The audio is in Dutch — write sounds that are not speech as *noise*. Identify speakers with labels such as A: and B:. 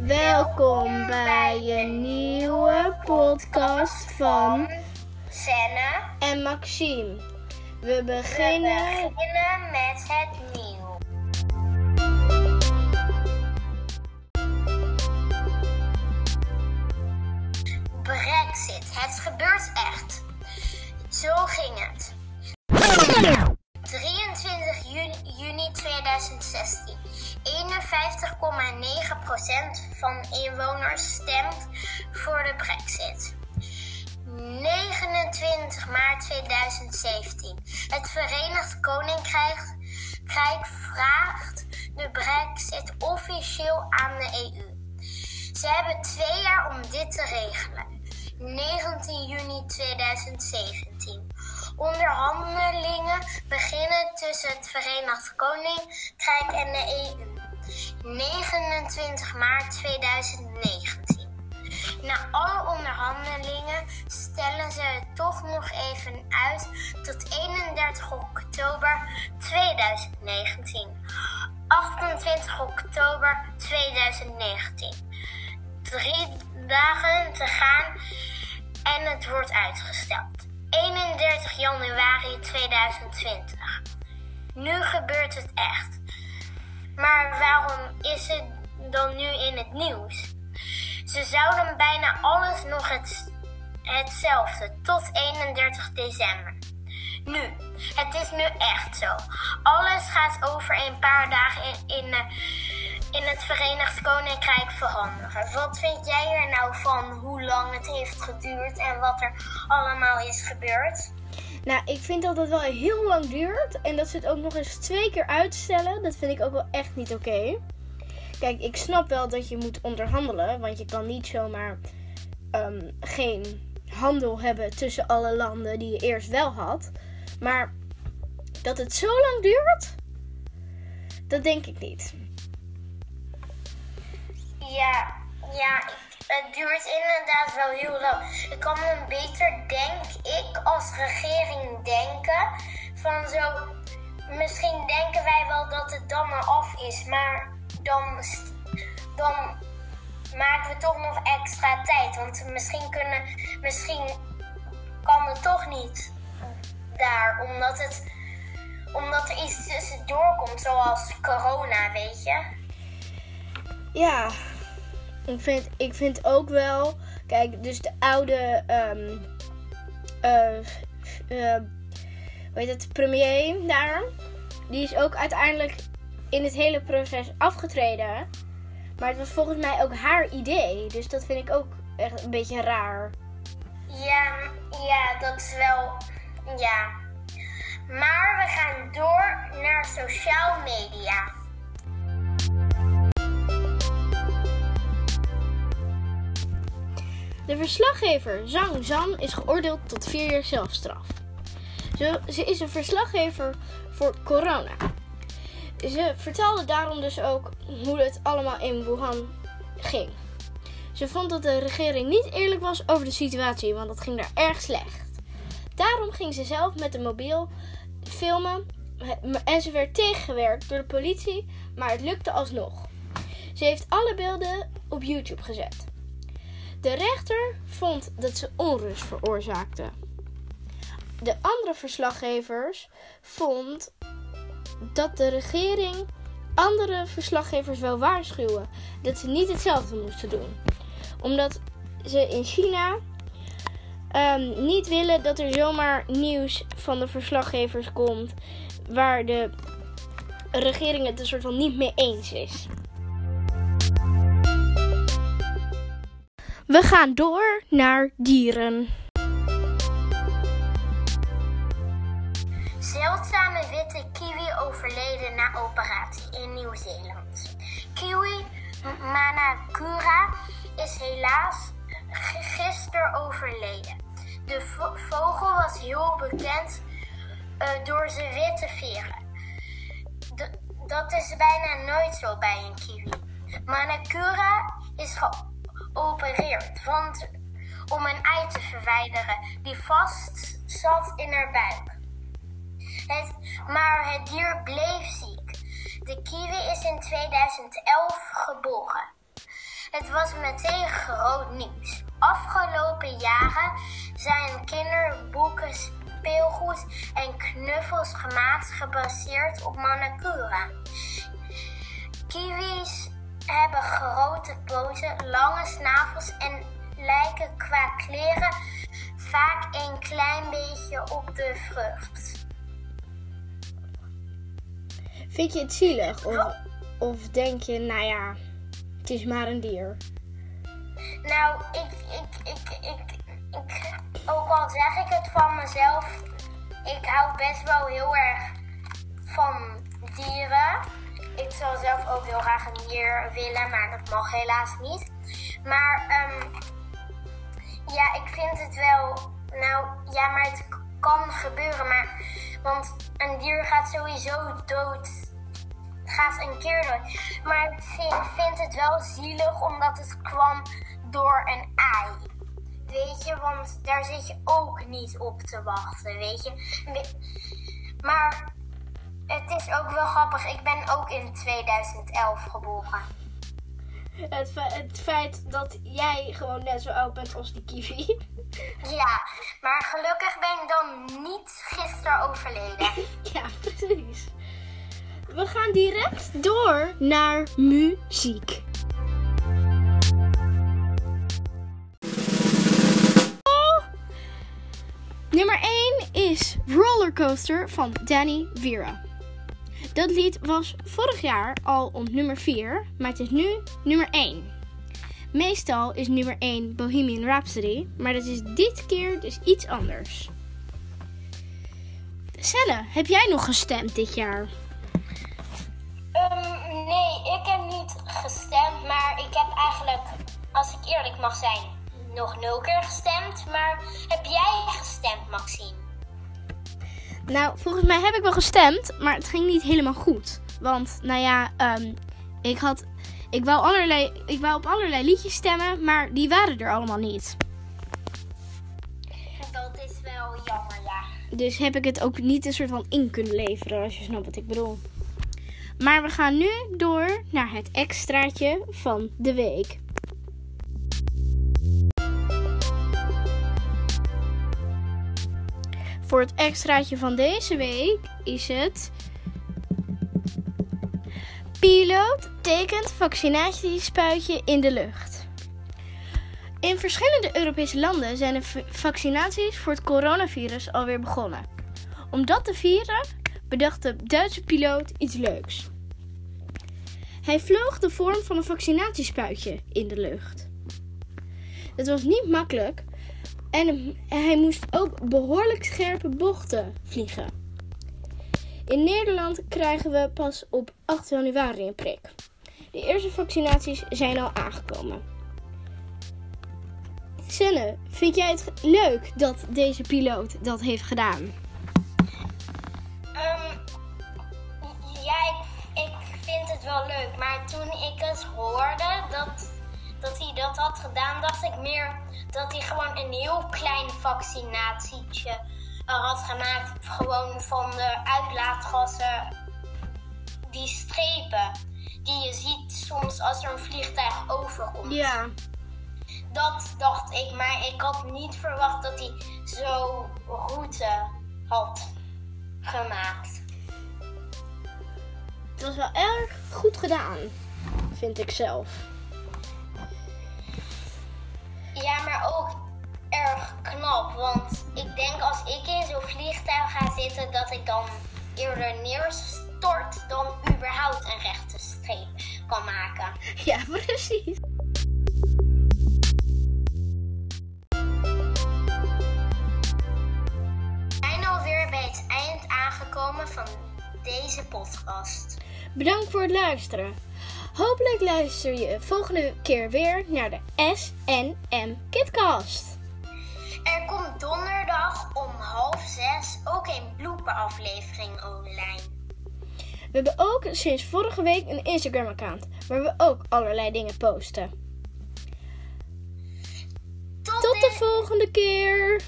A: Welkom bij een nieuwe podcast van
B: Senne.
A: en Maxime. We
B: We
A: beginnen.
B: beginnen met het nieuws. Brexit. Het gebeurt echt. Zo ging het. 23 juni, juni 2016. 51,9% van inwoners stemt voor de Brexit. 29 maart 2017. Het Verenigd Koninkrijk Krijk vraagt de Brexit officieel aan de EU. Ze hebben twee jaar om dit te regelen. 19 juni 2017. Onderhandelingen beginnen tussen het Verenigd Koninkrijk en de EU. 29 maart 2019. Na alle onderhandelingen stellen ze het toch nog even uit tot 31 oktober 2019. 28 oktober 2019. Drie dagen te gaan en het wordt uitgesteld. 31 januari 2020. Nu gebeurt het echt. Maar waarom is het dan nu in het nieuws? Ze zouden bijna alles nog het, hetzelfde tot 31 december. Nu, het is nu echt zo. Alles gaat over een paar dagen in, in, eh, in het Verenigd Koninkrijk veranderen. Wat vind jij er nou van hoe lang het heeft geduurd en wat er allemaal is gebeurd?
A: Nou, ik vind dat het wel heel lang duurt. En dat ze het ook nog eens twee keer uitstellen. Dat vind ik ook wel echt niet oké. Kijk, ik snap wel dat je moet onderhandelen. Want je kan niet zomaar ehm, geen handel hebben tussen alle landen die je eerst wel had. Maar dat het zo lang duurt, dat denk ik niet.
B: Ja, ja, ik- het duurt inderdaad wel heel lang. Ik kan me beter, denk ik, als regering denken van zo. Misschien denken wij wel dat het dan maar af is, maar dan, dan maken we toch nog extra tijd. Want misschien kunnen, misschien kan het toch niet daar, omdat het, omdat er iets tussendoor komt, zoals corona, weet je.
A: Ja, ik vind, ik vind ook wel. Kijk, dus de oude. eh, hoe heet het? Premier daar. Die is ook uiteindelijk in het hele proces afgetreden. Maar het was volgens mij ook haar idee. Dus dat vind ik ook echt een beetje raar.
B: Ja, ja, dat is wel. Ja. Maar we gaan door naar sociaal media.
A: De verslaggever Zhang Zhan is geoordeeld tot vier jaar zelfstraf. Ze, is een verslaggever voor corona. Ze vertelde daarom dus ook hoe het allemaal in Wuhan ging. Ze vond dat de regering niet eerlijk was over de situatie, want dat ging daar erg slecht. Daarom ging ze zelf met de mobiel filmen en ze werd tegengewerkt door de politie, maar het lukte alsnog. Ze heeft alle beelden op YouTube gezet. De rechter vond dat ze onrust veroorzaakte. De andere verslaggevers vond dat de regering andere verslaggevers wel waarschuwen dat ze niet hetzelfde moesten doen. Omdat ze in China ehm, niet willen dat er zomaar nieuws van de verslaggevers komt waar de regering het er soort van niet mee eens is. We gaan door naar dieren.
B: Zeldzame witte kiwi overleden na operatie in Nieuw-Zeeland. Kiwi Manakura is helaas gisteren overleden. De vo- vogel was heel bekend eh, door zijn witte veren. Dat is bijna nooit zo bij een kiwi. Manakura is geopereerd want, om een ei te verwijderen die vast zat in haar buik. Het, maar het dier bleef ziek. De kiwi is in 2011 geboren. Het was meteen groot nieuws. Afgelopen jaren zijn kinderboeken, speelgoed en knuffels gemaakt gebaseerd op Manakura. Kiwis hebben grote poten, lange snavels en lijken qua kleren vaak een klein beetje op de vrucht.
A: Vind je het zielig? Of, of denk je, nou ja, het is maar een dier?
B: Nou, ik, ik, ik, ik, ik, ook al zeg ik het van mezelf, ik hou best wel heel erg van dieren. Ik zou zelf ook heel graag een dier willen, maar dat mag helaas niet. Maar um, ja, ik vind het wel. Nou ja, maar het kan gebeuren. Maar, want een dier gaat sowieso dood. Gaat een keer dood. Maar ik vind het wel zielig omdat het kwam door een ei. Weet je, want daar zit je ook niet op te wachten, weet je. Maar het is ook wel grappig. Ik ben ook in 2011 geboren.
A: Het, het feit dat jij gewoon net zo oud bent als die kiwi. *laughs*
B: Ja, maar gelukkig ben ik dan niet gisteren overleden. *laughs*
A: ja, precies. We gaan direct door naar muziek. Nummer 1 is Rollercoaster van Danny Vera. Dat lied was vorig jaar al op nummer 4, maar het is nu nummer 1. Meestal is nummer 1 Bohemian Rhapsody, maar dat is dit keer dus iets anders. Celle, heb jij nog gestemd dit jaar?
B: Um, nee, ik heb niet gestemd, maar ik heb eigenlijk, als ik eerlijk mag zijn, nog nul keer gestemd. Maar heb jij gestemd, Maxine?
A: Nou, volgens mij heb ik wel gestemd, maar het ging niet helemaal goed. Want, nou ja, um, ik had. Ik wou, allerlei, ik wou op allerlei liedjes stemmen, maar die waren er allemaal niet.
B: Dat is wel jammer, ja.
A: Dus heb ik het ook niet een soort van in kunnen leveren, als je snapt wat ik bedoel. Maar we gaan nu door naar het extraatje van de week. Voor het extraatje van deze week is het. Piloot tekent vaccinatiespuitje in de lucht. In verschillende Europese landen zijn de vaccinaties voor het coronavirus alweer begonnen. Om dat te vieren bedacht de Duitse piloot iets leuks. Hij vloog de vorm van een vaccinatiespuitje in de lucht. Het was niet makkelijk, en hij moest ook behoorlijk scherpe bochten vliegen. In Nederland krijgen we pas op 8 januari een prik. De eerste vaccinaties zijn al aangekomen. Senne, vind jij het leuk dat deze piloot dat heeft gedaan?
B: Um, ja, ik, ik vind het wel leuk. Maar toen ik het hoorde dat, dat hij dat had gedaan, dacht ik meer dat hij gewoon een heel klein vaccinatietje had gemaakt. Gewoon van de uitlaatgassen, die strepen die je ziet soms als er een vliegtuig overkomt.
A: Ja.
B: Dat dacht ik, maar ik had niet verwacht dat hij zo route had gemaakt.
A: Het was wel erg goed gedaan, vind ik zelf.
B: Ja, maar ook erg knap. Want ik denk als ik in zo'n vliegtuig ga zitten, dat ik dan eerder neerstort dan überhaupt een rechte streep kan maken. *laughs*
A: Ja, precies.
B: We zijn alweer bij het eind aangekomen van deze podcast.
A: Bedankt voor het luisteren. Hopelijk luister je volgende keer weer naar de SNM Kitcast.
B: Er komt donderdag om half zes ook een blooper-aflevering online.
A: We hebben ook sinds vorige week een Instagram-account waar we ook allerlei dingen posten.
B: Tot,
A: Tot de volgende keer!